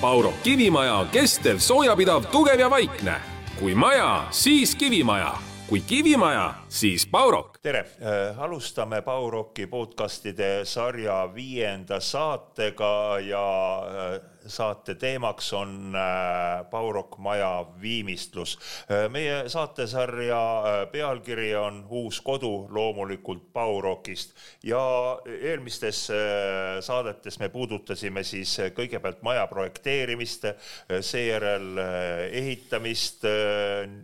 Pauro kivimaja on kestev, soojapidav, tugev ja vaikne. kui maja, siis kivimaja, kui kivimaja, siis Paurok. tere äh,, alustame Pauroki podcastide sarja viienda saatega ja äh, saate teemaks on äh, Paurok maja viimistlus äh,. meie saatesarja äh, pealkiri on Uus kodu loomulikult Paurokist ja eelmistes saadetes me puudutasime siis kõigepealt maja projekteerimist seejärel ehitamist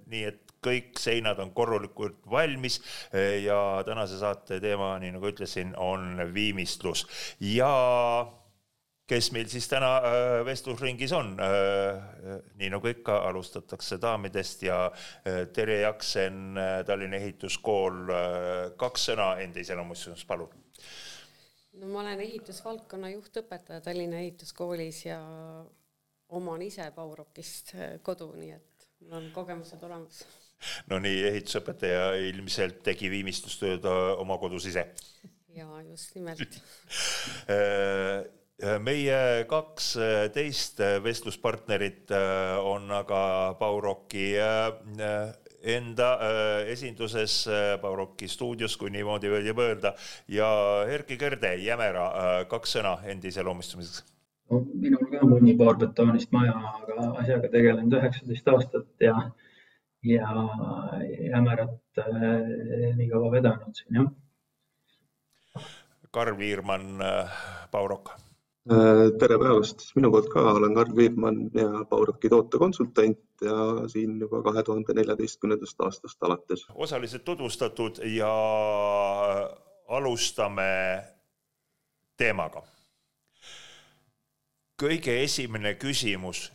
nii et kõik seinad on korralikult valmis ja tänase saate teema, nii nagu ütlesin, on viimistlus ja kes meil siis täna äh, vestlusringis on? Äh, nii nagu ikka, alustatakse daamidest ja äh, Terje Jaksen, Tallinna Ehituskool, kaks sõna enda iseloomustusest, palun. no ma olen ehitusvaldkonna juhtõpetaja Tallinna Ehituskoolis ja oman ise Baurokist kodu, nii et mul on kogemused olemas no nii, ehitusõpetaja ilmselt tegi viimistlustööd oma kodus ise. jaa, just nimelt meie kaks teist vestluspartnerit on aga Bauroki enda esinduses, Bauroki stuudios, kui niimoodi võib öelda, ja Erkki Kõrde, Jämera, kaks sõna enda iseloomustamiseks no,. minul ka mõni paar betoonist maja, aga asjaga tegelenud üheksateist aastat ja ja Jämerat äh, nii kaua vedanud siin, jah. Karl Viirmann, Baurok. Äh, tere päevast, minu poolt ka, olen Karl Viirmann ja Bauroki tootekonsultant ja siin juba kahe tuhande neljateistkümnendast aastast alates. osaliselt tutvustatud ja alustame teemaga. kõige esimene küsimus,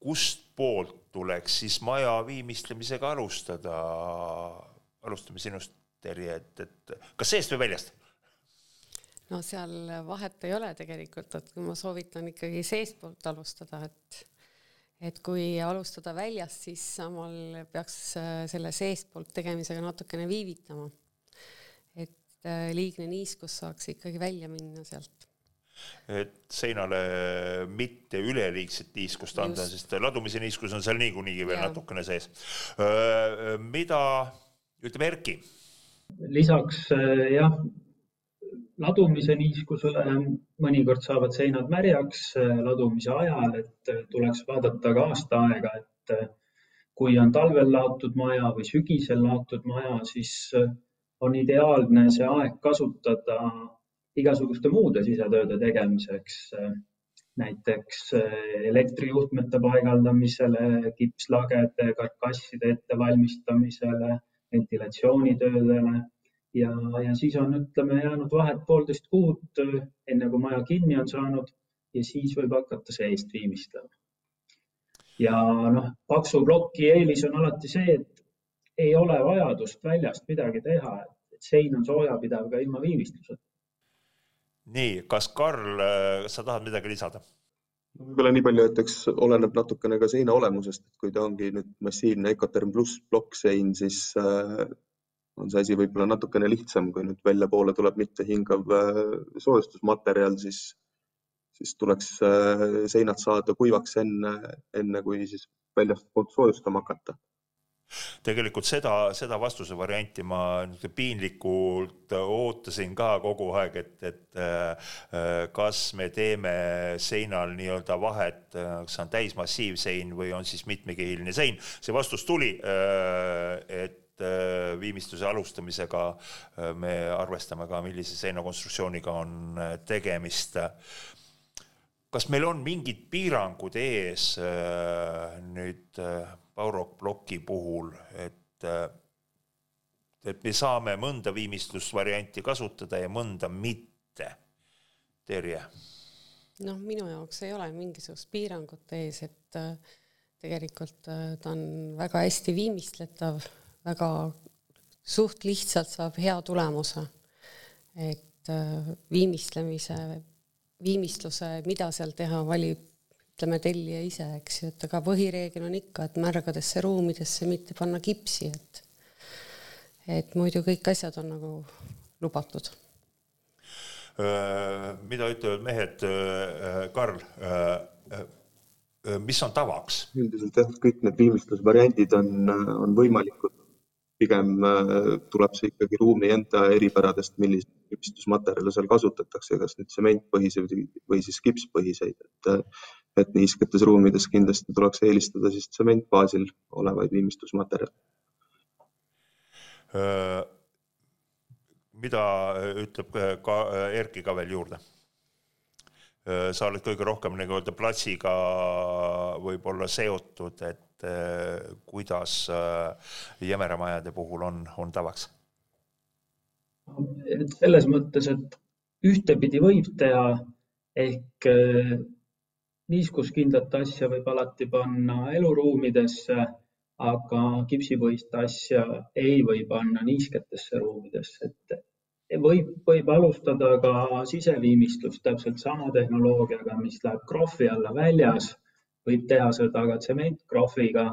kust poolt tuleks siis maja viimistlemisega alustada. alustame sinust, Terje, et, et kas seest või väljast? No seal vahet ei ole tegelikult, et ma soovitan ikkagi seestpoolt alustada, et et kui alustada väljast, siis samal peaks selle seestpoolt tegemisega natukene viivitama. et äh, liigne niiskus saaks ikkagi välja minna sealt et seinale mitte üleliigset niiskust anda, sest ladumise niiskus on seal niikuinii veel ja. natukene sees. mida ütleb Erki? lisaks jah, ladumise niiskusele mõnikord saavad seinad märjaks ladumise ajal, et tuleks vaadata ka aastaaega, et kui on talvel laotud maja või sügisel laotud maja, siis on ideaalne see aeg kasutada igasuguste muude sisetööde tegemiseks, näiteks elektrijuhtmete paigaldamisele, kipslagede, karkasside ettevalmistamisele, ventilatsioonitöödele ja, ja siis on, ütleme, jäänud vahet poolteist kuud, enne kui maja kinni on saanud ja siis võib hakata seest viimistlema. ja noh, paksu ploki eelis on alati see, et ei ole vajadust väljast midagi teha, et sein on soojapidav ka ilma viimistluseta nii, kas Karl, äh, sa tahad midagi lisada? võib-olla nii palju, et eks oleneb natukene ka seina olemusest, et kui ta ongi nüüd massiivne Ecoterm pluss plokksein, siis äh, on see asi võib-olla natukene lihtsam, kui nüüd väljapoole tuleb mittehingav äh, soojustusmaterjal, siis, siis tuleks seinad saada kuivaks enne, enne kui siis väljastpoolt soojustama hakata tegelikult seda, seda vastuse varianti ma piinlikult ootasin ka kogu aeg, et, et äh, kas me teeme seinal nii-öelda vahet, kas on täismassiivsein või on siis mitmekihiline sein. see vastus tuli, äh, et äh, viimistluse alustamisega me arvestame ka, millise seinakonstruktsiooniga on tegemist kas meil on mingid piirangud ees nüüd Baurok ploki puhul, et, et me saame mõnda viimistlusvarianti kasutada ja mõnda mitte. Terje? noh, minu jaoks ei ole mingisugust piirangut ees, et äh, tegelikult äh, ta on väga hästi viimistletav, väga suht lihtsalt saab hea tulemuse. et äh, viimistlemise, viimistluse, mida seal teha, valib ütleme, tellija ise, eks ju, et aga põhireegel on ikka, et märgadesse ruumidesse mitte panna kipsi, et et muidu kõik asjad on nagu lubatud. mida ütlevad mehed, Karl, mis on tavaks? üldiselt jah, kõik need viimistlusvariandid on, on võimalikud. Pigem tuleb see ikkagi ruumi enda eripäradest, milliseid viimistlusmaterjale seal kasutatakse, kas nüüd sementpõhiseid või siis kipspõhiseid, et, et niisketes ruumides kindlasti tuleks eelistada siis tsementbaasil olevaid viimistlusmaterjale mida ütleb ka Erki ka veel juurde? sa oled kõige rohkem nagu-öelda platsiga võib-olla seotud, et kuidas jämeramajade puhul on, on tavaks? et selles mõttes, et ühtepidi võib teha ehk niiskuskindlat asja võib alati panna eluruumidesse aga kipsipõhist asja ei või panna niisketesse ruumidesse, et võib, võib alustada ka siseviimistlust täpselt sama tehnoloogiaga, mis läheb krohvi alla väljas. Võib teha seda ka tsementkrohviga.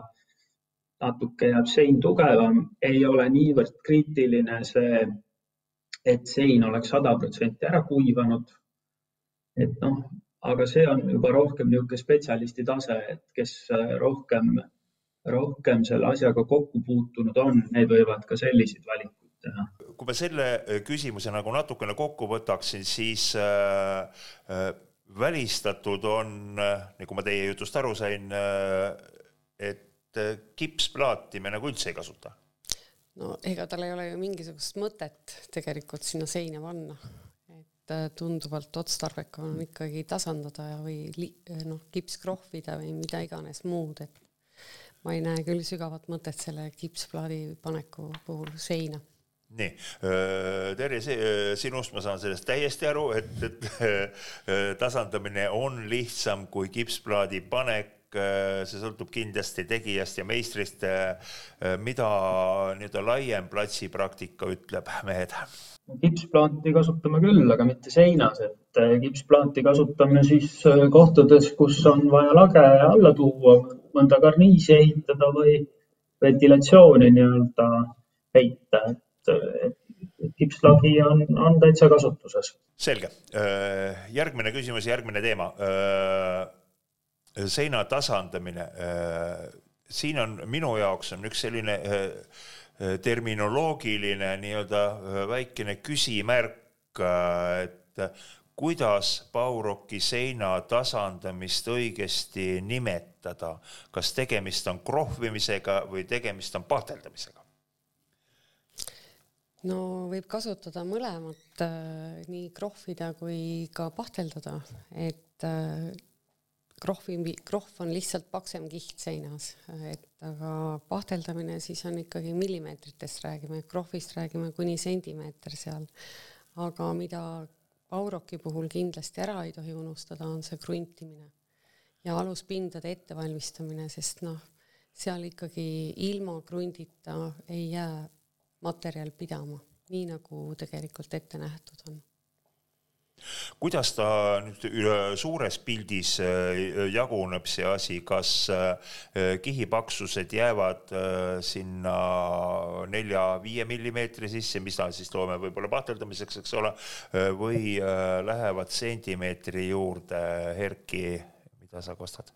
natuke jääb sein tugevam, ei ole niivõrd kriitiline see, et sein oleks sada protsenti ära kuivanud. et noh, aga see on juba rohkem niisugune spetsialisti tase, et kes rohkem rohkem selle asjaga kokku puutunud on, need võivad ka selliseid valikuid teha. kui ma selle äh, küsimuse nagu natukene kokku võtaksin, siis äh, äh, välistatud on nagu ma teie jutust aru sain et kipsplaati me nagu üldse ei kasuta. no ega tal ei ole ju mingisugust mõtet tegelikult sinna seina panna et äh, tunduvalt otstarbekam on ikkagi tasandada ja või noh, kips krohvida või mida iganes muud, et ma ei näe küll sügavat mõtet selle kipsplaadi paneku puhul seina nii, Terje, sinust ma saan sellest täiesti aru, et, et tasandamine on lihtsam kui kipsplaadi panek. see sõltub kindlasti tegijast ja meistrist. mida nii-öelda laiem platsipraktika ütleb, mehed? kipsplaati kasutame küll, aga mitte seinas, et kipsplaati kasutame siis kohtades, kus on vaja lage alla tuua mõnda karniisi ehitada või ventilatsiooni nii-öelda peita, et, et kipslagi on, on täitsa kasutuses. selge. Äh, järgmine küsimus, järgmine teema. Äh, seina tasandamine. Äh, siin on minu jaoks on üks selline terminoloogiline nii-öelda väikene küsimärk, et kuidas Bauroki seina tasandamist õigesti nimetada, kas tegemist on krohvimisega või tegemist on pahteldamisega? No võib kasutada mõlemat, äh, nii krohvida kui ka pahteldada, et äh, krohvi, krohv on lihtsalt paksem kiht seinas, et aga pahteldamine siis on ikkagi millimeetritest räägime, krohvist räägime kuni sentimeeter seal. aga mida Auroki puhul kindlasti ära ei tohi unustada, on see kruntimine ja aluspindade ettevalmistamine, sest noh, seal ikkagi ilma krundita ei jää materjal pidama, nii nagu tegelikult ette nähtud on. Kuidas ta nüüd suures pildis äh, jaguneb, see asi, kas äh, kihipaksused jäävad äh, sinna nelja-viie millimeetri sisse, mis ta siis toome võib-olla pahteldamiseks, eks ole, või lähevad sentimeetri juurde, Erki, mida sa kostad?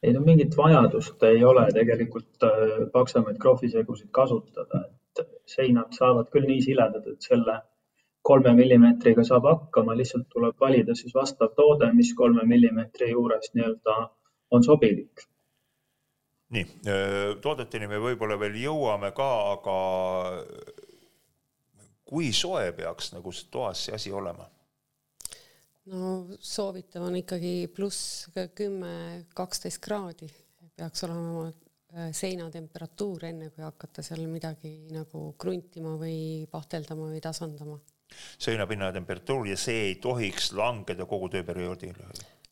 ei no mingit vajadust ei ole tegelikult paksemaid krohvisegusid kasutada, et seinad saavad küll nii siledad, et selle kolme millimeetriga saab hakkama, lihtsalt tuleb valida siis vastav toode, mis kolme millimeetri juures nii-öelda on sobilik. nii, toodeteni me võib-olla veel jõuame ka, aga kui soe peaks nagu toas see asi olema? no soovitav on ikkagi pluss kümme, kaksteist kraadi peaks olema seinatemperatuur, enne kui hakata seal midagi nagu kruntima või pahteldama või tasandama seinapinna temperatuur ja see ei tohiks langeda kogu tööperioodil?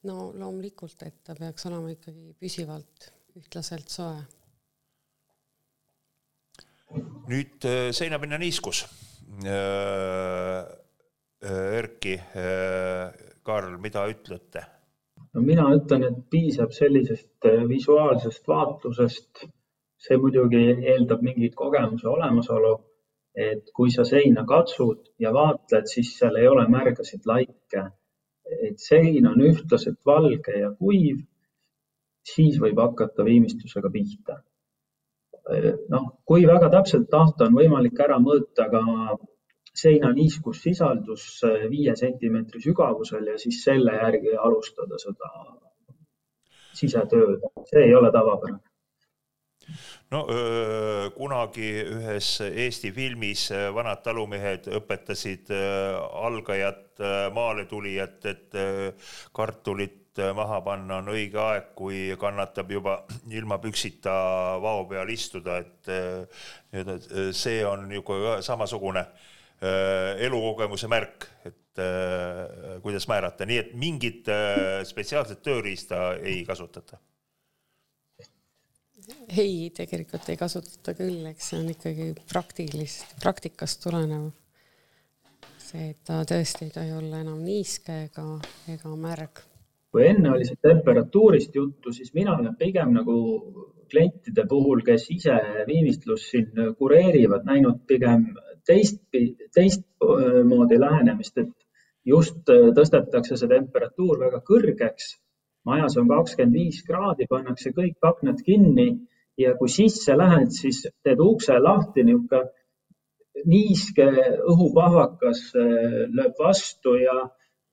no loomulikult, et ta peaks olema ikkagi püsivalt ühtlaselt soe. nüüd äh, seinapinna niiskus. Äh, äh, Erki, Karl, mida ütlete? No mina ütlen, et piisab sellisest visuaalsest vaatlusest. see muidugi eeldab mingit kogemuse olemasolu et kui sa seina katsud ja vaatled, siis seal ei ole märgasid laike. et sein on ühtlaselt valge ja kuiv, siis võib hakata viimistlusega pihta. noh, kui väga täpselt tahta, on võimalik ära mõõta ka seina niiskussisaldus viie sentimeetri sügavusel ja siis selle järgi alustada seda sisetööd, see ei ole tavapärane. No öö, kunagi ühes Eesti filmis vanad talumehed õpetasid algajat maaletulijat, et kartulit maha panna on õige aeg, kui kannatab juba ilma püksita vao peal istuda, et see on niisugune samasugune elukogemuse märk, et kuidas määrata, nii et mingit spetsiaalset tööriista ei kasutata ei, tegelikult ei kasutata küll, eks see on ikkagi praktilist, praktikast tulenev. see, et ta tõesti ei tohi olla enam niiske ega, ega märg. kui enne oli see temperatuurist juttu, siis mina olen pigem nagu klientide puhul, kes ise viimistlust siin kureerivad, näinud pigem teist, teistmoodi lähenemist, et just tõstetakse see temperatuur väga kõrgeks majas on kakskümmend viis kraadi, pannakse kõik aknad kinni ja kui sisse lähed, siis teed ukse lahti, niisugune niiske õhupahvakas äh, lööb vastu ja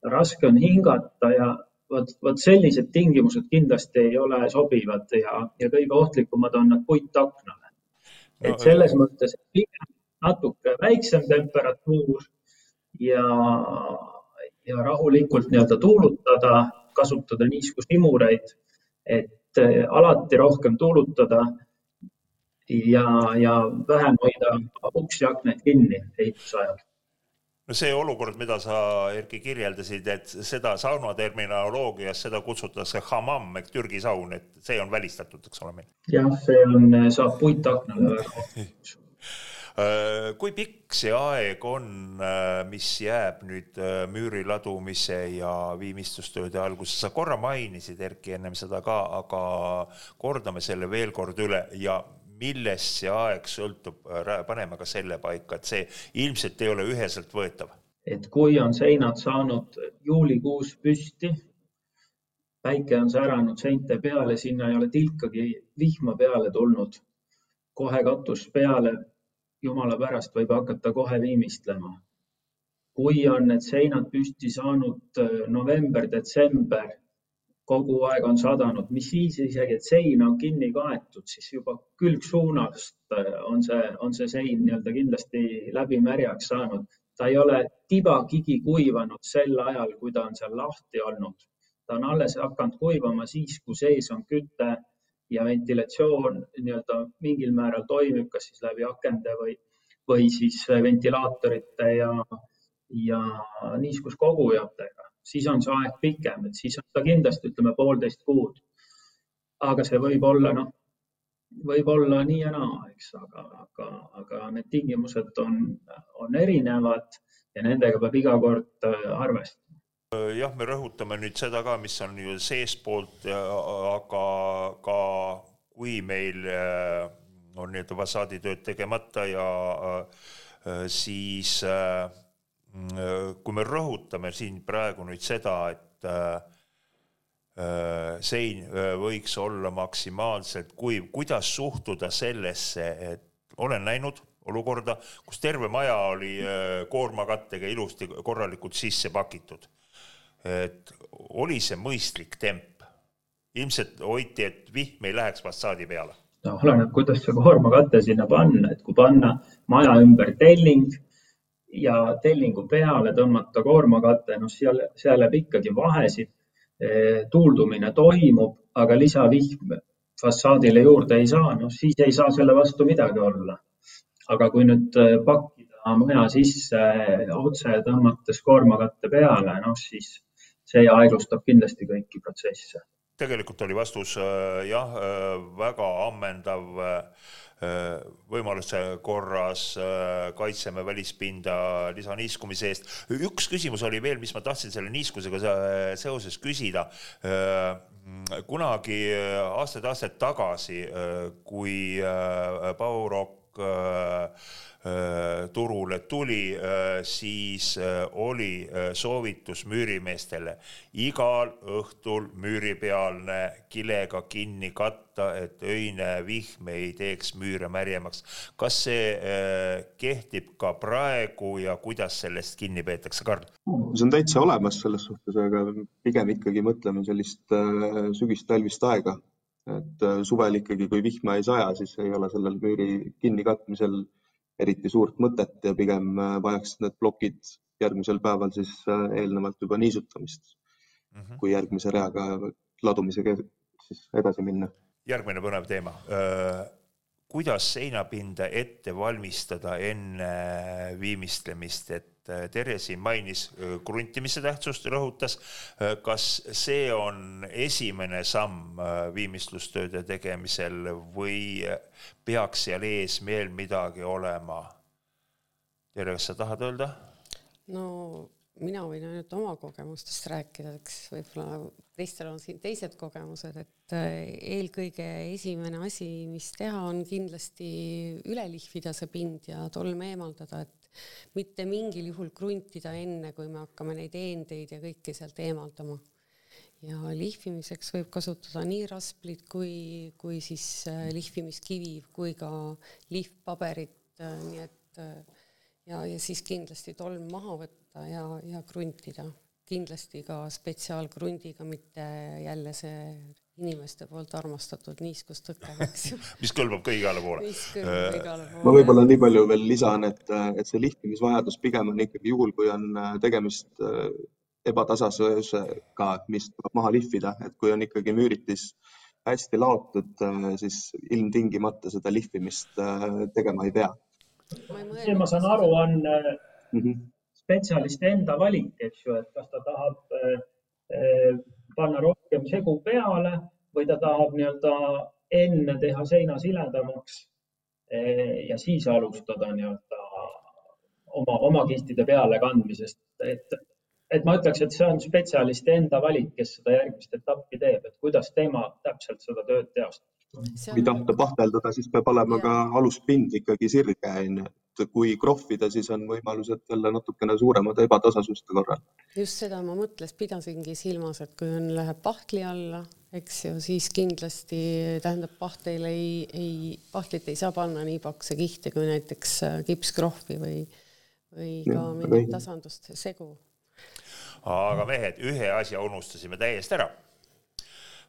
raske on hingata ja vot, vot sellised tingimused kindlasti ei ole sobivad ja, ja kõige ohtlikumad on nad puitaknale. et selles no, mõttes pigem natuke väiksem temperatuur ja, ja rahulikult nii-öelda tuulutada kasutada niiskusimureid, et äh, alati rohkem tuulutada ja, ja vähem hoida uksi ja aknaid kinni ehituse ajal no see olukord, mida sa, Erki, kirjeldasid, et seda sauna terminoloogias, seda kutsutakse hammam ehk Türgi saun, et see on välistatud, eks ole meil? jah, see on, saab puitaknale väga kui pikk see aeg on, äh, mis jääb nüüd äh, müüri ladumise ja viimistlustööde alguse, sa korra mainisid, Erki, ennem seda ka, aga kordame selle veel kord üle. Ja millest see aeg sõltub, paneme ka selle paika, et see ilmselt ei ole üheselt võetav. et kui on seinad saanud juulikuus püsti, päike on säranud seinte peale, sinna ei ole tilkagi vihma peale tulnud, kohe katus peale jumala pärast võib hakata kohe viimistlema. kui on need seinad püsti saanud äh, november, detsember, kogu aeg on sadanud, mis siis isegi, et sein on kinni kaetud, siis juba külgsuunast äh, on see, on see sein nii-öelda kindlasti läbi märjaks saanud. ta ei ole tibakigi kuivanud sel ajal, kui ta on seal lahti olnud. ta on alles hakanud kuivama siis, kui sees on küte ja ventilatsioon nii-öelda mingil määral toimib, kas siis läbi akende või, või siis ventilaatorite ja, ja niiskuskogujatega, siis on see aeg pikem, et siis on ta kindlasti ütleme poolteist kuud. aga see võib olla noh, võib olla nii ja naa, eks, aga, aga, aga need tingimused on, on erinevad ja nendega peab iga kord äh, arvestama jah, me rõhutame nüüd seda ka, mis on ju seestpoolt, aga ka kui meil äh, on nii-öelda fassaaditööd tegemata ja äh, siis äh, kui me rõhutame siin praegu nüüd seda, et sein võiks olla maksimaalselt kuiv, kuidas suhtuda sellesse, et olen näinud olukorda, kus terve maja oli koormakattega ilusti korralikult sisse pakitud et oli see mõistlik temp? ilmselt hoiti, et vihm ei läheks fassaadi peale. no oleneb, kuidas see koormakate sinna panna, et kui panna maja ümber telling ja tellingu peale tõmmata koormakate, noh, seal, seal jääb ikkagi vahesid. Eh, tuuldumine toimub, aga lisavihm fassaadile juurde ei saa, noh siis ei saa selle vastu midagi olla. aga kui nüüd eh, pakkida maja sisse otse tõmmates koormakatte peale, noh siis see aeglustab kindlasti kõiki protsesse. tegelikult oli vastus äh, jah, äh, väga ammendav äh, võimaluse korras kaitseme välispinda lisaniiskumise eest. üks küsimus oli veel, mis ma tahtsin selle niiskusega seoses küsida. kunagi aastaid-aastaid tagasi, kui Baurok turule tuli, siis oli soovitus müürimeestele igal õhtul müüripealne kilega kinni katta, et öine vihm ei teeks müüre märjemaks. kas see kehtib ka praegu ja kuidas sellest kinni peetakse, Karl? see on täitsa olemas selles suhtes, aga pigem ikkagi mõtleme sellist sügis-talvist aega et äh, suvel ikkagi, kui vihma ei saja, siis ei ole sellel müüri kinnikatmisel eriti suurt mõtet ja pigem äh, vajaksid need plokid järgmisel päeval siis äh, eelnevalt juba niisutamist mm, -hmm. kui järgmise reaga ladumisega siis edasi minna. järgmine põnev teema. kuidas seinapinda ette valmistada enne viimistlemist, et Terje siin mainis äh, kruntimise tähtsust, rõhutas. Äh, kas see on esimene samm viimistlustööde tegemisel või peaks seal ees veel midagi olema? Terje, kas sa tahad öelda? no mina võin ainult oma kogemustest rääkida, eks võib-olla teistel on siin teised kogemused, et eelkõige esimene asi, mis teha, on kindlasti üle lihvida see pind ja tolm eemaldada, et mitte mingil juhul kruntida enne, kui me hakkame neid eendeid ja kõike sealt eemaldama. ja lihvimiseks võib kasutada nii rasplit kui, kui siis äh, lihvimiskivi kui ka lihvpaberit, äh, nii et äh, ja, ja siis kindlasti tolm maha võtta ja, ja kruntida. kindlasti ka spetsiaalkrundiga, mitte jälle see inimeste poolt armastatud niiskustõke, eks ju mis kõlbab ka igale poole. äh, igale poole. ma võib-olla nii palju veel lisan, et, et see lihtimisvajadus pigem on ikkagi juhul, kui on äh, tegemist äh, ebatasasusega, mis tuleb maha lihvida, et kui on ikkagi müüritis hästi laotud, siis ilmtingimata seda lihvimist tegema ei pea. see, ma saan aru, on mm -hmm. spetsialisti enda valik, eks ju, et kas ta tahab panna rohkem segu peale või ta tahab nii-öelda enne teha seina siledamaks eh, ja siis alustada nii-öelda oma, oma kihtide peale kandmisest, et, et ma ütleks, et see on spetsialisti enda valik, kes seda järgmist etappi teeb, et kuidas tema täpselt seda tööd teostab. kui tahta pahteldada, siis peab olema ja. ka aluspind ikkagi sirge, onju et kui krohvida, siis on võimalused jälle natukene suuremate ebatasasuste korral. just seda ma mõtles, pidasingi silmas, et kui on, läheb pahtli alla, eks ju, siis kindlasti tähendab pahtleil ei, ei, pahtlit ei saa panna nii pakse kihte kui näiteks äh, kipskrohvi või, või ka mingit tasandust segu. aga mehed, ühe asja unustasime täiesti ära.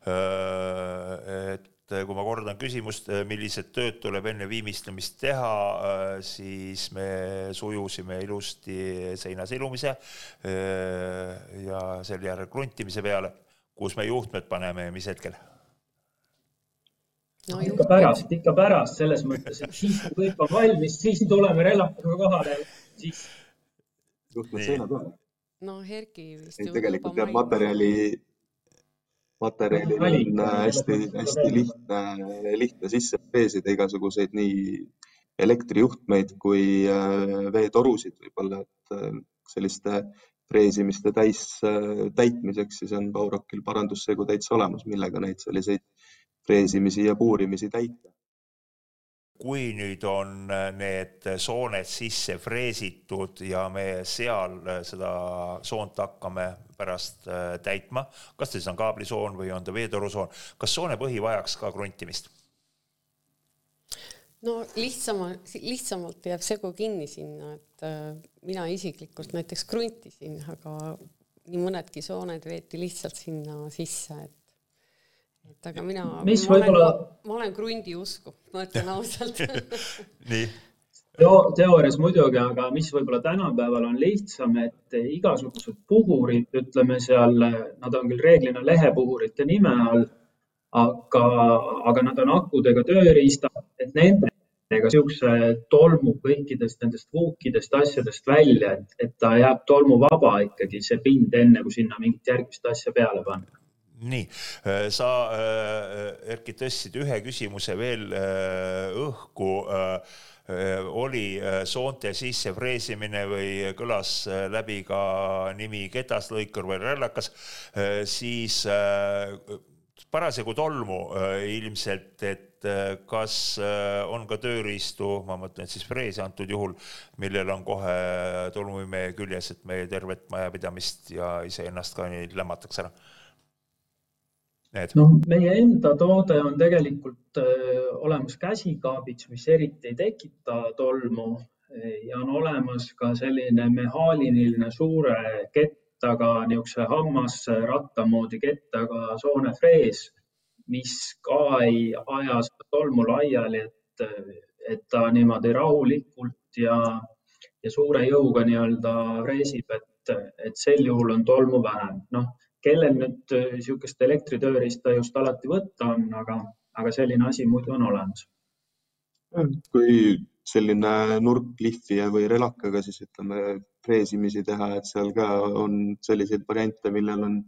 Äh, et et kui ma kordan küsimust, millised tööd tuleb enne viimistlemist teha, siis me sujusime ilusti seina silumise ja selle järel kruntimise peale. kus me juhtmed paneme ja mis hetkel? no ikka pärast, ikka pärast selles mõttes, et siis kui kõik on valmis, siis tuleme relvaga kohale, siis. juhtmed seina peale. no Erki vist. tegelikult peab materjali materjalil on hästi-hästi lihtne, lihtne sisse freesida igasuguseid nii elektrijuhtmeid kui äh, veetorusid võib-olla, et äh, selliste freesimiste täis äh, täitmiseks siis on Baurokil parandussegu täitsa olemas, millega neid selliseid freesimisi ja puurimisi täita kui nüüd on äh, need sooned sisse freesitud ja me seal äh, seda soont hakkame pärast äh, täitma, kas ta siis on kaablisoon või on ta veetorusoon, kas soone põhi vajaks ka kruntimist? no lihtsamalt, lihtsamalt jääb segu kinni sinna, et mina isiklikult näiteks kruntisin, aga nii mõnedki sooned veeti lihtsalt sinna sisse, et et aga mina, ma võibolla... olen, ma olen krundi usku, ma ütlen ausalt. Nii. Teo, teoorias muidugi, aga mis võib-olla tänapäeval on lihtsam, et igasugused puhurid, ütleme seal, nad on küll reeglina lehepuhurite nime all, aga, aga nad on akudega tööriistad, et nendega niisuguse tolmu kõikidest nendest vuukidest, asjadest välja, et, et ta jääb tolmuvaba ikkagi, see pind, enne kui sinna mingit järgmist asja peale panna nii, äh, sa, äh, Erki, tõstsid ühe küsimuse veel äh, õhku. oli soonte sisse freesimine või kõlas läbi ka nimi ketaslõikur või rällakas, siis parasjagu tolmu ilmselt, et kas on ka tööriistu, ma mõtlen siis freesi antud juhul, millel on kohe tolmuimeja küljes, et meie tervet majapidamist ja iseennast ka nii lämmataks ära? Noh, meie enda toode on tegelikult öö, olemas käsikaabits, mis eriti ei tekita tolmu ja on olemas ka selline mehaaniline suure kettaga niisuguse hammasratta moodi kettaga soonefrees, mis ka ei aja seda tolmu laiali, et, et ta niimoodi rahulikult ja, ja suure jõuga nii-öelda freesib, et, et sel juhul on tolmu vähem. noh, kellel nüüd niisugust elektritööriista just alati võtta on, aga, aga selline asi muidu on olemas. kui selline nurklihvija või relakaga siis ütleme freesimisi teha, et seal ka on selliseid variante, millel on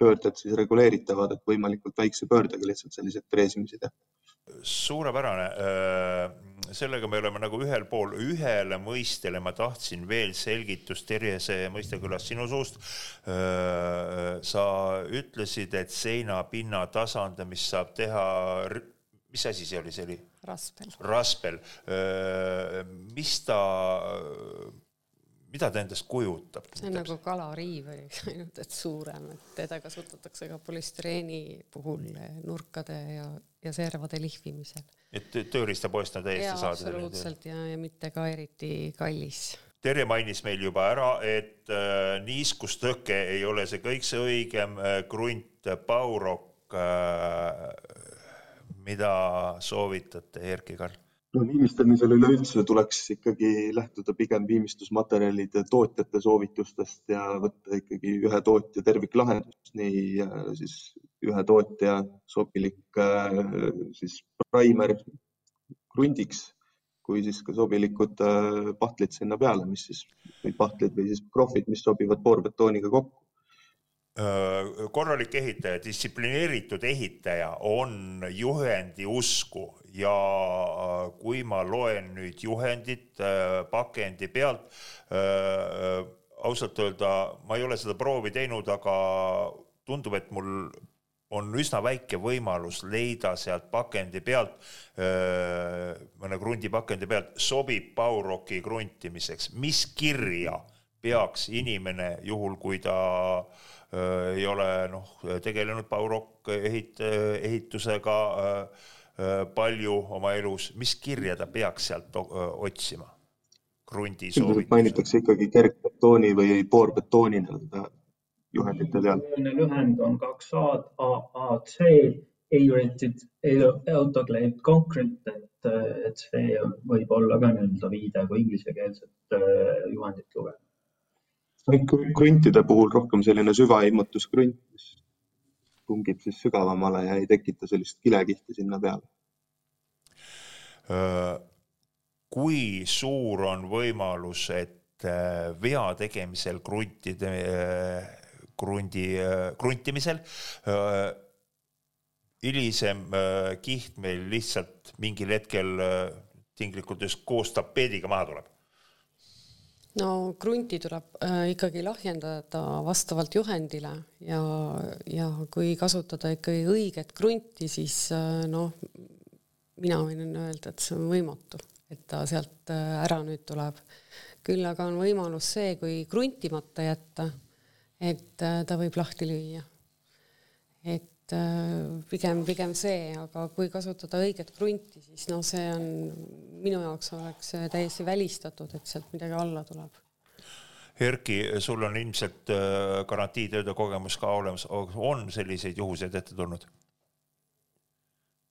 pöörded siis reguleeritavad, et võimalikult väikse pöördega lihtsalt selliseid freesimisi teha. suurepärane. Sellega me oleme nagu ühel pool, ühele mõistele ma tahtsin veel selgitust, Terje Mõistekülas sinu suust. Sa ütlesid, et seinapinna tasandamist saab teha, mis asi see oli, see oli? Raspel. Raspel, mis ta, mida ta endast kujutab? see on nagu kalariiv, ainult et suurem, et teda kasutatakse ka polüstireeni puhul nurkade ja, ja servade lihvimisel. Et tööriistapoest on täiesti saada? absoluutselt ja, ja mitte ka eriti kallis Terje mainis meil juba ära, et äh, niiskustõke ei ole see kõikse õigem äh, krunt, Baurok äh, mida soovitate, Erki Karl? No viimistlemisel üleüldse tuleks ikkagi lähtuda pigem viimistlusmaterjalide tootjate soovitustest ja võtta ikkagi ühe tootja terviklahendus, nii äh, siis ühe tootja sobilik äh, siis praimer krundiks kui siis ka sobilikud äh, pahtlid sinna peale, mis siis või pahtlid või siis prohvid, mis sobivad poorbetooniga kokku korralik ehitaja, distsiplineeritud ehitaja on juhendi usku. Ja kui ma loen nüüd juhendit pakendi pealt, ausalt öelda, ma ei ole seda proovi teinud, aga tundub, et mul on üsna väike võimalus leida sealt pakendi pealt, mõne krundipakendi pealt, sobib Bauroki kruntimiseks, mis kirja peaks inimene, juhul kui ta Äh, ei ole noh, tegelenud Baurok ehit-, ehitusega äh, äh, palju oma elus, mis kirja ta peaks sealt otsima? krundi soovitus. mainitakse ikkagi kergbetooni või poorbetooni nii-öelda juhendite peal. lühend on kaks A-d, AAC, A-rated autoclaved concrete, et, et see võib olla ka nii-öelda viide, kui inglisekeelset juhendit lugeda kruntide puhul rohkem selline süvaimmutuskrunt, mis tungib siis sügavamale ja ei tekita sellist kilekihti sinna peale. kui suur on võimalus, et vea tegemisel kruntide, krundi, kruntimisel hilisem kiht meil lihtsalt mingil hetkel tinglikult just koos tapeediga maha tuleb no krunti tuleb äh, ikkagi lahjendada vastavalt juhendile ja, ja kui kasutada ikkagi õiget krunti, siis äh, noh, mina võin öelda, et see on võimatu, et ta sealt äh, ära nüüd tuleb. küll aga on võimalus see, kui kruntimata jätta, et äh, ta võib lahti lüüa. et et äh, pigem, pigem see, aga kui kasutada õiget krunti, siis noh, see on minu jaoks oleks täiesti välistatud, et sealt midagi alla tuleb. Erki, sul on ilmselt äh, garantiitööde kogemus ka olemas, on selliseid juhuseid ette tulnud?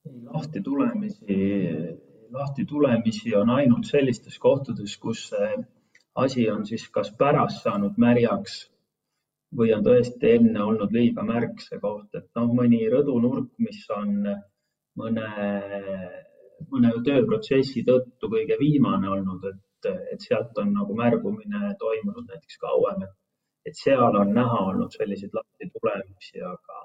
lahti tulemisi, lahti tulemisi on ainult sellistes kohtades, kus see asi on siis kas pärast saanud märjaks või on tõesti enne olnud liiga märg see koht, et noh, mõni rõdunurk, mis on mõne, mõne tööprotsessi tõttu kõige viimane olnud, et, et sealt on nagu märgumine toimunud näiteks kauem, et, et seal on näha olnud selliseid lahti tulemisi, aga,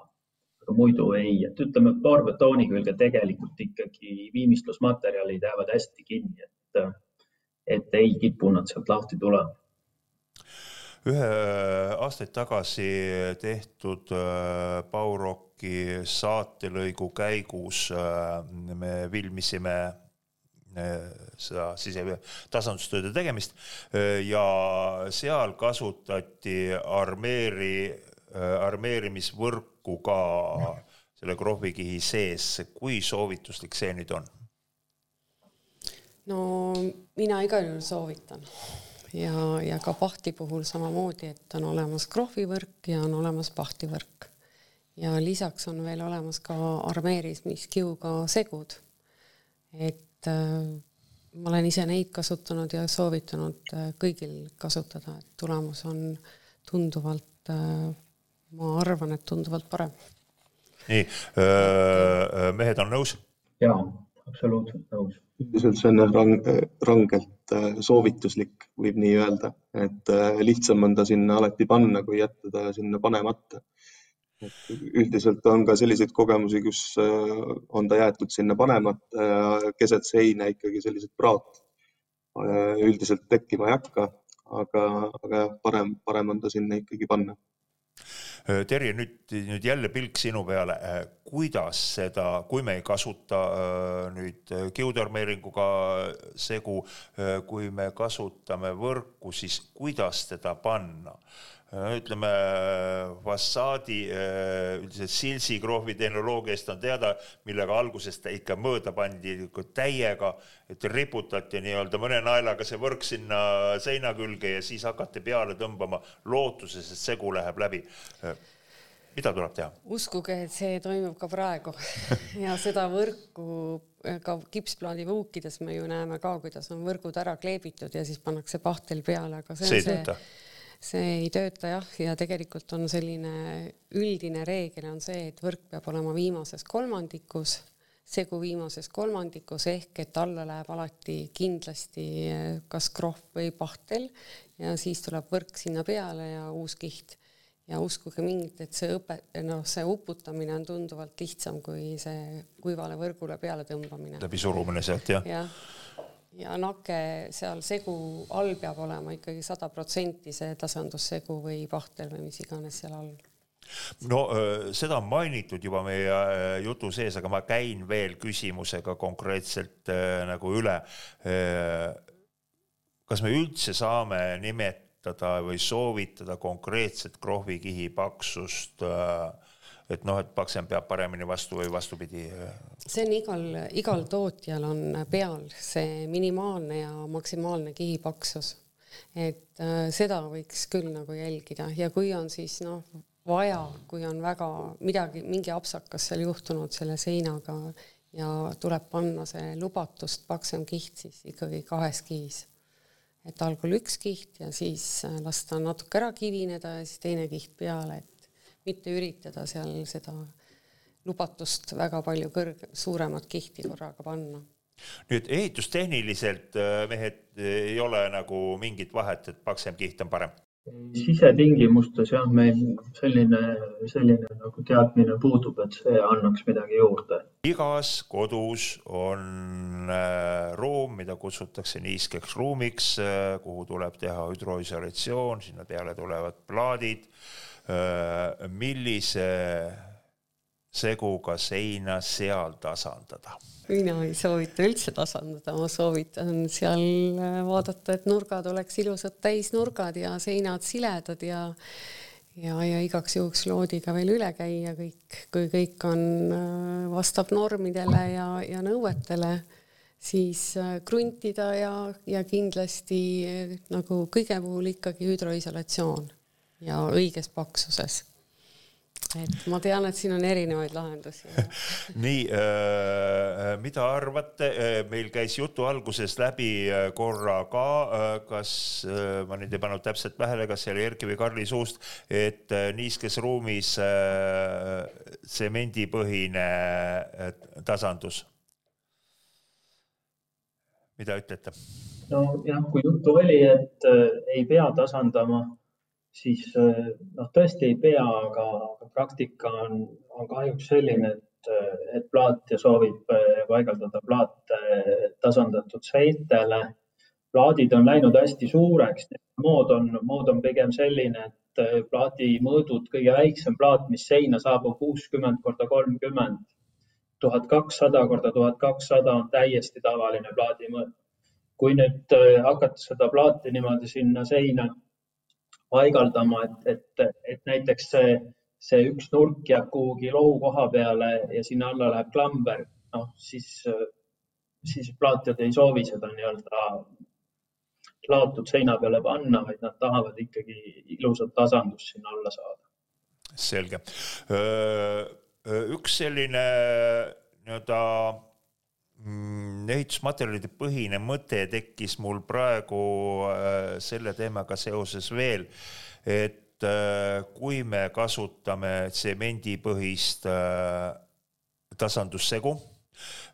aga muidu ei, et ütleme, poorbetooni külge tegelikult ikkagi viimistlusmaterjalid jäävad hästi kinni, et, et ei kipu nad sealt lahti tulema ühe aastaid tagasi tehtud Baurok Rocki saatelõigu käigus me filmisime seda sise-, tasandustööde tegemist ja seal kasutati armeeri, armeerimisvõrku ka selle krohvikihi sees. kui soovituslik see nüüd on? no mina igal juhul soovitan ja, ja ka pahti puhul samamoodi, et on olemas krohvivõrk ja on olemas pahtivõrk. ja lisaks on veel olemas ka armeerimiskiuga segud. et äh, ma olen ise neid kasutanud ja soovitanud äh, kõigil kasutada, et tulemus on tunduvalt äh,, ma arvan, et tunduvalt parem. nii äh,, mehed on nõus? jaa, absoluutselt nõus. Üldiselt see on rang, rangelt äh, soovituslik, võib nii öelda, et äh, lihtsam on ta sinna alati panna, kui jätta ta sinna panemata üldiselt on ka selliseid kogemusi, kus äh, on ta jäetud sinna panemata ja keset seina ikkagi sellised praot äh, üldiselt tekkima ei hakka, aga, aga jah, parem, parem on ta sinna ikkagi panna. Äh, Terje, nüüd, nüüd jälle pilk sinu peale. kuidas seda, kui me ei kasuta nüüd kiudarmeeringuga segu, kui me kasutame võrku, siis kuidas teda panna? Äh, ütleme fassaadi äh, üldiselt silsikrohvi tehnoloogiast on teada, millega alguses ta ikka mööda pandi täiega, et riputati nii-öelda mõne naelaga see võrk sinna seina külge ja siis hakati peale tõmbama lootuses, et segu läheb läbi. Äh, mida tuleb teha? uskuge, et see toimub ka praegu ja seda võrku ka kipsplaadi vuukides me ju näeme ka, kuidas on võrgud ära kleebitud ja siis pannakse pahtel peale, aga see on see, see see ei tööta jah, ja tegelikult on selline üldine reegel on see, et võrk peab olema viimases kolmandikus, segu viimases kolmandikus ehk et alla läheb alati kindlasti eh, kas krohv või pahtel ja siis tuleb võrk sinna peale ja uus kiht. ja uskuge mind, et see õpe, noh, see uputamine on tunduvalt lihtsam kui see kuivale võrgule peale tõmbamine. läbi surumine sealt jah? jah ja nake seal segu all peab olema ikkagi sada protsenti see tasandussegu või pahtel või mis iganes seal all no seda on mainitud juba meie jutu sees, aga ma käin veel küsimusega konkreetselt nagu üle. kas me üldse saame nimetada või soovitada konkreetset krohvikihi paksust äh, et noh, et paksem peab paremini vastu või vastupidi? see on igal, igal tootjal on peal see minimaalne ja maksimaalne kihipaksus. et äh, seda võiks küll nagu jälgida ja kui on siis noh, vaja, kui on väga midagi, mingi apsakas seal juhtunud selle seinaga ja tuleb panna see lubatust paksem kiht, siis ikkagi kahes kihis. et algul üks kiht ja siis äh, lasta natuke ära kivineda ja siis teine kiht peale, et mitte üritada seal seda lubatust väga palju kõrg-, suuremat kihti korraga panna. nüüd ehitustehniliselt äh, mehed ei ole nagu mingit vahet, et paksem kiht on parem? sisetingimustes jah, meil selline, selline nagu teadmine puudub, et see annaks midagi juurde. igas kodus on äh, ruum, mida kutsutakse niiskeks ruumiks, äh, kuhu tuleb teha hüdroisolatsioon, sinna peale tulevad plaadid Äh, millise seguga seina seal tasandada? mina ei soovita üldse tasandada, ma soovitan seal äh, vaadata, et nurgad oleks ilusad täisnurgad ja seinad siledad ja ja, ja igaks juhuks loodiga veel üle käia kõik, kui kõik on, äh, vastab normidele ja, ja nõuetele, siis kruntida ja, ja kindlasti nagu kõige puhul ikkagi hüdroisolatsioon ja õiges paksuses et ma tean, et siin on erinevaid lahendusi nii äh,, mida arvate, äh, meil käis jutu alguses läbi äh, korra ka äh,, kas äh, ma nüüd ei pannud täpselt tähele, kas see oli Erki või Karli suust, et äh, niiskes ruumis tsemendipõhine tasandus. mida ütlete? nojah, kui juttu oli, et ei pea tasandama siis eh, noh, tõesti ei pea, aga, praktika on, on kahjuks selline, et, et plaatja soovib eh, paigaldada plaate tasandatud seintele plaadid on läinud hästi suureks, mood on, mood on pigem selline, et äh, plaadi mõõdud, kõige väiksem plaat, mis seina saab, on kuuskümmend korda kolmkümmend. tuhat kakssada korda tuhat kakssada on täiesti tavaline plaadi mõõt. kui nüüd äh, hakata seda plaati niimoodi sinna seina paigaldama, et, et, et näiteks see, see üks nurk jääb kuhugi lohu koha peale ja sinna alla läheb klamber, noh siis, siis plaatijad ei soovi seda nii-öelda laotud seina peale panna, vaid nad tahavad ikkagi ilusat tasandust sinna alla saada. selge. üks selline nii-öelda mm, ehitusmaterjalide põhine mõte tekkis mul praegu selle teemaga seoses veel, et kui me kasutame tsemendipõhist tasandussegu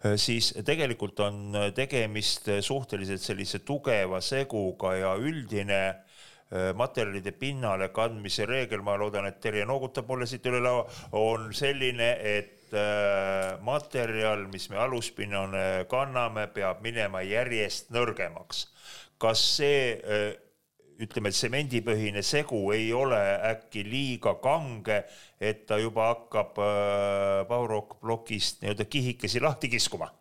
Äh, siis tegelikult on äh, tegemist äh, suhteliselt sellise tugeva seguga ja üldine materjalide pinnale kandmise reegel, ma loodan, et Terje noogutab mulle siit üle laua, on selline, et materjal, mis me aluspinnale kanname, peab minema järjest nõrgemaks. kas see ütleme, tsemendipõhine segu ei ole äkki liiga kange, et ta juba hakkab äh, Baurok plokist nii-öelda kihikesi lahti kiskuma?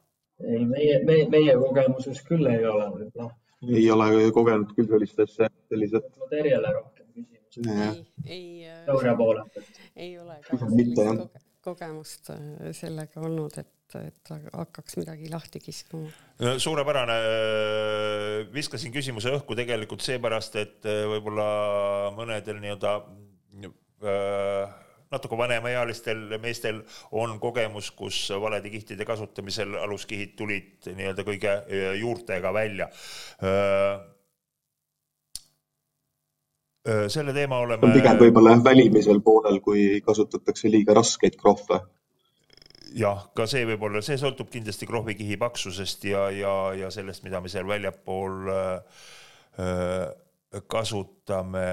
ei, meie, meie, meie kogemuses küll ei ole võib-olla. ei ole kogenud küll sellist asja, sellised. Terjele rohkem küsimusi. ei, ei. teooria poole pealt. ei ole ka sellist kogemust äh, sellega olnud, et et hakkaks midagi lahti kiskuma. suurepärane, viskasin küsimuse õhku tegelikult seepärast, et äh, võib-olla mõnedel nii-öelda äh, natuke vanemaealistel meestel on kogemus, kus valede kihtide kasutamisel aluskihid tulid nii-öelda kõige äh, juurtega välja selle teema oleme. pigem võib-olla jah, välimisel poolel, kui kasutatakse liiga raskeid krohve jah, ka see võib olla, see sõltub kindlasti krohvikihi paksusest ja, ja, ja sellest, mida me seal väljapool äh, kasutame.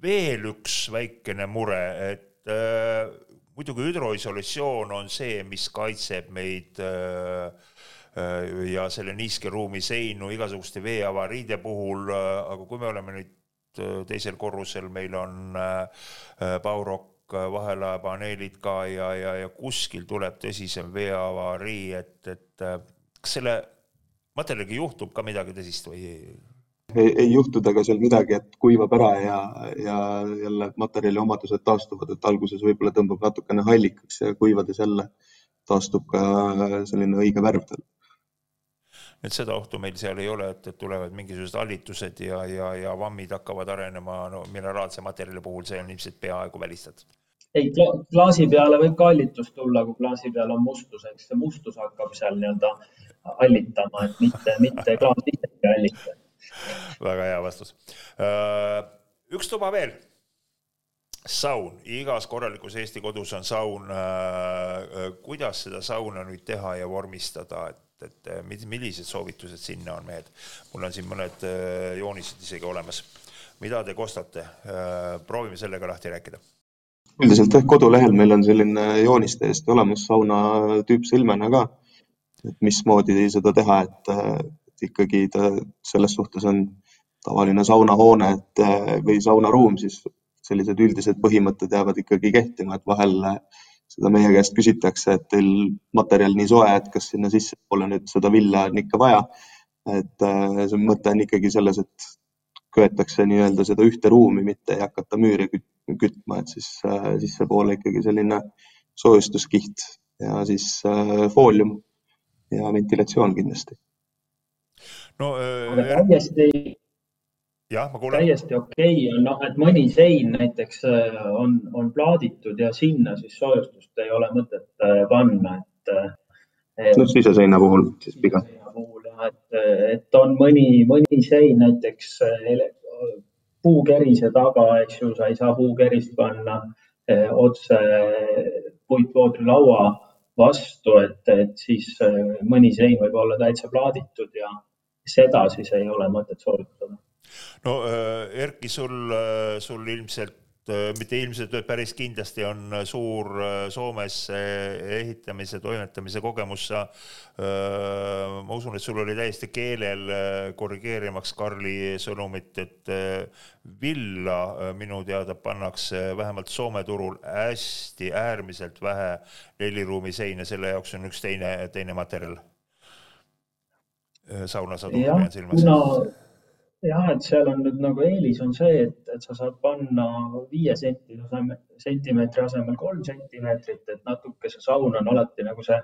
veel üks väikene mure, et äh, muidugi hüdroisolatsioon on see, mis kaitseb meid äh, ja selle niiske ruumi seinu igasuguste veeavariide puhul, aga kui me oleme nüüd teisel korrusel, meil on Baurok vahelaepaneelid ka ja, ja, ja kuskil tuleb tõsisem veeavarii, et, et äh, kas selle materjaliga juhtub ka midagi tõsist või? ei, ei juhtu temaga seal midagi, et kuivab ära ja, ja jälle materjali omadused taastuvad, et alguses võib-olla tõmbab natukene hallikaks ja kuivades jälle taastub ka selline õige värv tal et seda ohtu meil seal ei ole, et, et tulevad mingisugused hallitused ja, ja, ja vammid hakkavad arenema, no mineraalse materjali puhul see on ilmselt peaaegu välistatud ei, klaasi peale võib ka hallitus tulla, kui klaasi peal on mustus, eks see mustus hakkab seal nii-öelda hallitama, et mitte, mitte klaas ise ei hallita. väga hea vastus. Äh, üks tuba veel. saun, igas korralikus Eesti kodus on saun. Äh, kuidas seda sauna nüüd teha ja vormistada, et, et millised soovitused sinna on, mehed? mul on siin mõned äh, joonised isegi olemas. mida te kostate? proovime sellega lahti rääkida üldiselt jah, kodulehel meil on selline joonis täiesti olemas sauna tüüpsilmena ka, et mismoodi seda teha, et, ikkagi ta selles suhtes on tavaline saunahoone, et või saunaruum, siis sellised üldised põhimõtted jäävad ikkagi kehtima, et vahel seda meie käest küsitakse, et teil materjal nii soe, et kas sinna sissepoole nüüd seda villa on ikka vaja. et see mõte on ikkagi selles, et köetakse nii-öelda seda ühte ruumi, mitte ei hakata müüri kütma, et siis äh, sissepoole ikkagi selline soojustuskiht ja siis äh, foolium ja ventilatsioon kindlasti. no äh, täiesti, täiesti okei okay on noh, et mõni sein näiteks äh, on, on plaaditud ja sinna siis soojustust ei ole mõtet panna, et, et. no siseseina puhul siis pigem et, et on mõni, mõni sein näiteks puukerise taga, eks ju, sa ei saa puukerist panna otse puitvoodrilaua vastu, et, et siis mõni sein võib olla täitsa plaaditud ja seda siis ei ole mõtet sooritada. No eh, Erki, sul, sul ilmselt Äh, mitte ilmselt, päris kindlasti on äh, suur äh, Soomes ehitamise, toimetamise kogemus. sa, ma usun, et sul oli täiesti keelel korrigeerimaks Karli sõnumit, et villa minu teada pannakse vähemalt Soome turul hästi äärmiselt vähe neliruumi seina, selle jaoks on üks teine, teine materjal. saunasadu pean silmas. Jah, et seal on nüüd nagu eelis on see, et, et sa saad panna viie senti asemel, sentimeetri asemel kolm sentimeetrit, et natuke see saun on alati nagu see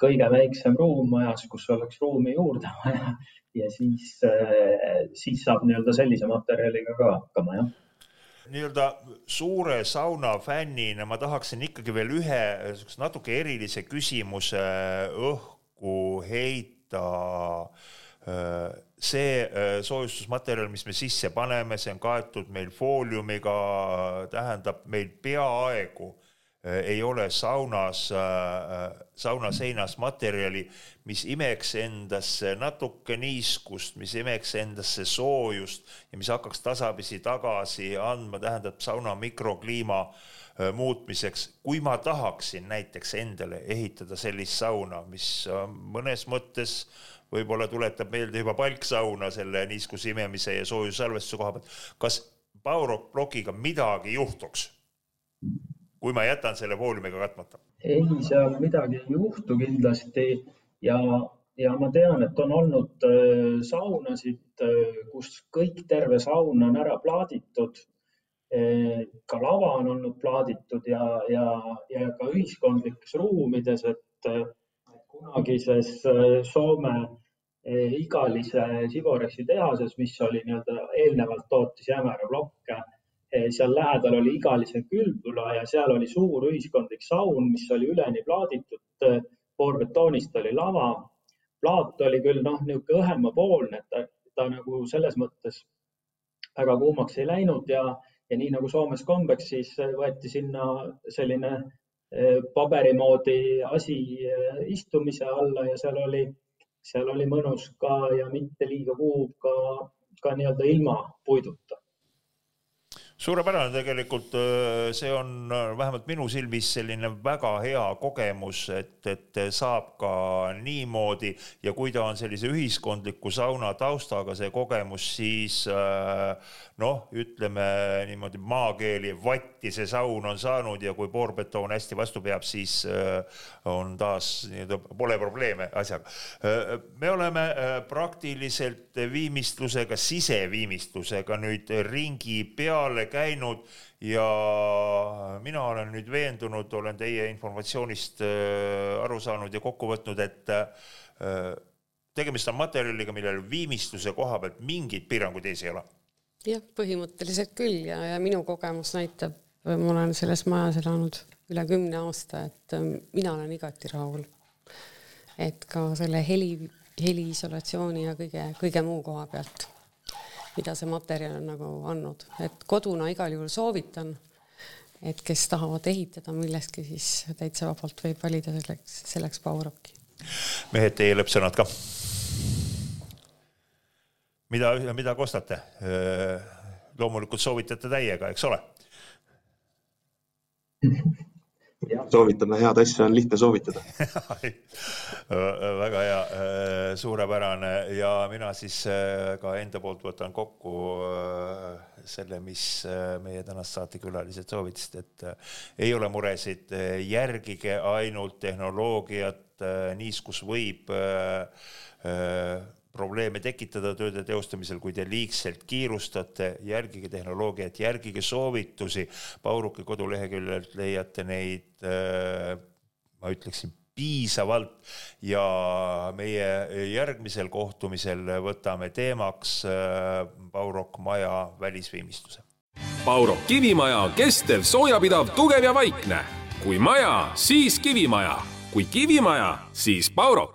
kõige väiksem ruum majas, kus oleks ruumi juurde vaja. Ja siis, siis saab nii-öelda sellise materjaliga ka hakkama, jah. Nii-öelda suure sauna fännina ma tahaksin ikkagi veel ühe natuke erilise küsimuse õhku heita see äh, soojustusmaterjal, mis me sisse paneme, see on kaetud meil fooliumiga, tähendab meil peaaegu äh, ei ole saunas, äh, sauna seinas materjali, mis imeks endasse natuke niiskust, mis imeks endasse soojust ja mis hakkaks tasapisi tagasi andma, tähendab sauna mikrokliima muutmiseks, kui ma tahaksin näiteks endale ehitada sellist sauna, mis mõnes mõttes äh, võib-olla tuletab meelde juba palksauna selle niiskuse imemise ja soojussalvestuse koha pealt. kas Powerrock plokiga midagi juhtuks, kui ma jätan selle fooliumiga katmata? ei, seal midagi ei juhtu kindlasti ja, ja ma tean, et on olnud äh, saunasid, äh, kus kõik terve saun on ära plaaditud äh, ka lava on olnud plaaditud ja, ja, ja ka ühiskondlikes ruumides, et kunagises Soome Eh, igalise Siborexi tehases, mis oli nii-öelda eelnevalt tootis jäämääraplokke. Eh, seal lähedal oli igalise külgula ja seal oli suur ühiskondlik saun, mis oli üleni plaaditud. poorbetoonist oli lava. plaat oli küll noh, niisugune õhemapoolne, et ta, ta nagu selles mõttes väga kuumaks ei läinud ja, ja nii nagu Soomes kombeks, siis võeti sinna selline paberi moodi asi istumise alla ja seal oli seal oli mõnus ka ja mitte liiga kuum ka, ka nii-öelda ilma puiduta suurepärane tegelikult, äh, see on äh, vähemalt minu silmis selline väga hea kogemus, et, et saab ka niimoodi ja kui ta on sellise ühiskondliku sauna taustaga, see kogemus, siis äh, noh, ütleme niimoodi maakeeli vatti see saun on saanud ja kui poorbetoon hästi vastu peab, siis on taas nii-öelda pole probleeme asjaga. me oleme praktiliselt viimistlusega, siseviimistlusega nüüd ringi peale käinud ja mina olen nüüd veendunud, olen teie informatsioonist äh, aru saanud ja kokku võtnud, et äh, tegemist on materjaliga, millel viimistluse koha pealt mingeid piiranguid ees ei ole. jah, põhimõtteliselt küll ja, ja minu kogemus näitab, ma olen selles majas elanud üle kümne aasta, et äh, mina olen igati rahul. et ka selle heli, heliisolatsiooni ja kõige, kõige muu koha pealt mida see materjal on nagu andnud, et koduna igal juhul soovitan, et kes tahavad ehitada millestki, siis täitsa vabalt võib valida selleks, selleks Powerrocki. mehed, teie lõppsõnad ka. mida, mida kostate? loomulikult soovitate täiega, eks ole soovitame head asja, on lihtne soovitada. Väga hea, äh, suurepärane. Ja mina siis äh, ka enda poolt võtan kokku äh, selle, mis meie tänast saatekülalised soovitasid, et ei ole muresid, järgige ainult tehnoloogiat, niiskus võib probleeme tekitada tööde teostamisel, kui te liigselt kiirustate, järgige tehnoloogiat, järgige soovitusi. Pauruki koduleheküljelt leiate neid, äh, ma ütleksin, piisavalt ja meie järgmisel kohtumisel võtame teemaks äh, Paurok maja välisviimistluse. Paurok kivimaja, kestev, soojapidav, tugev ja vaikne. kui maja, siis kivimaja, kui kivimaja, siis Paurok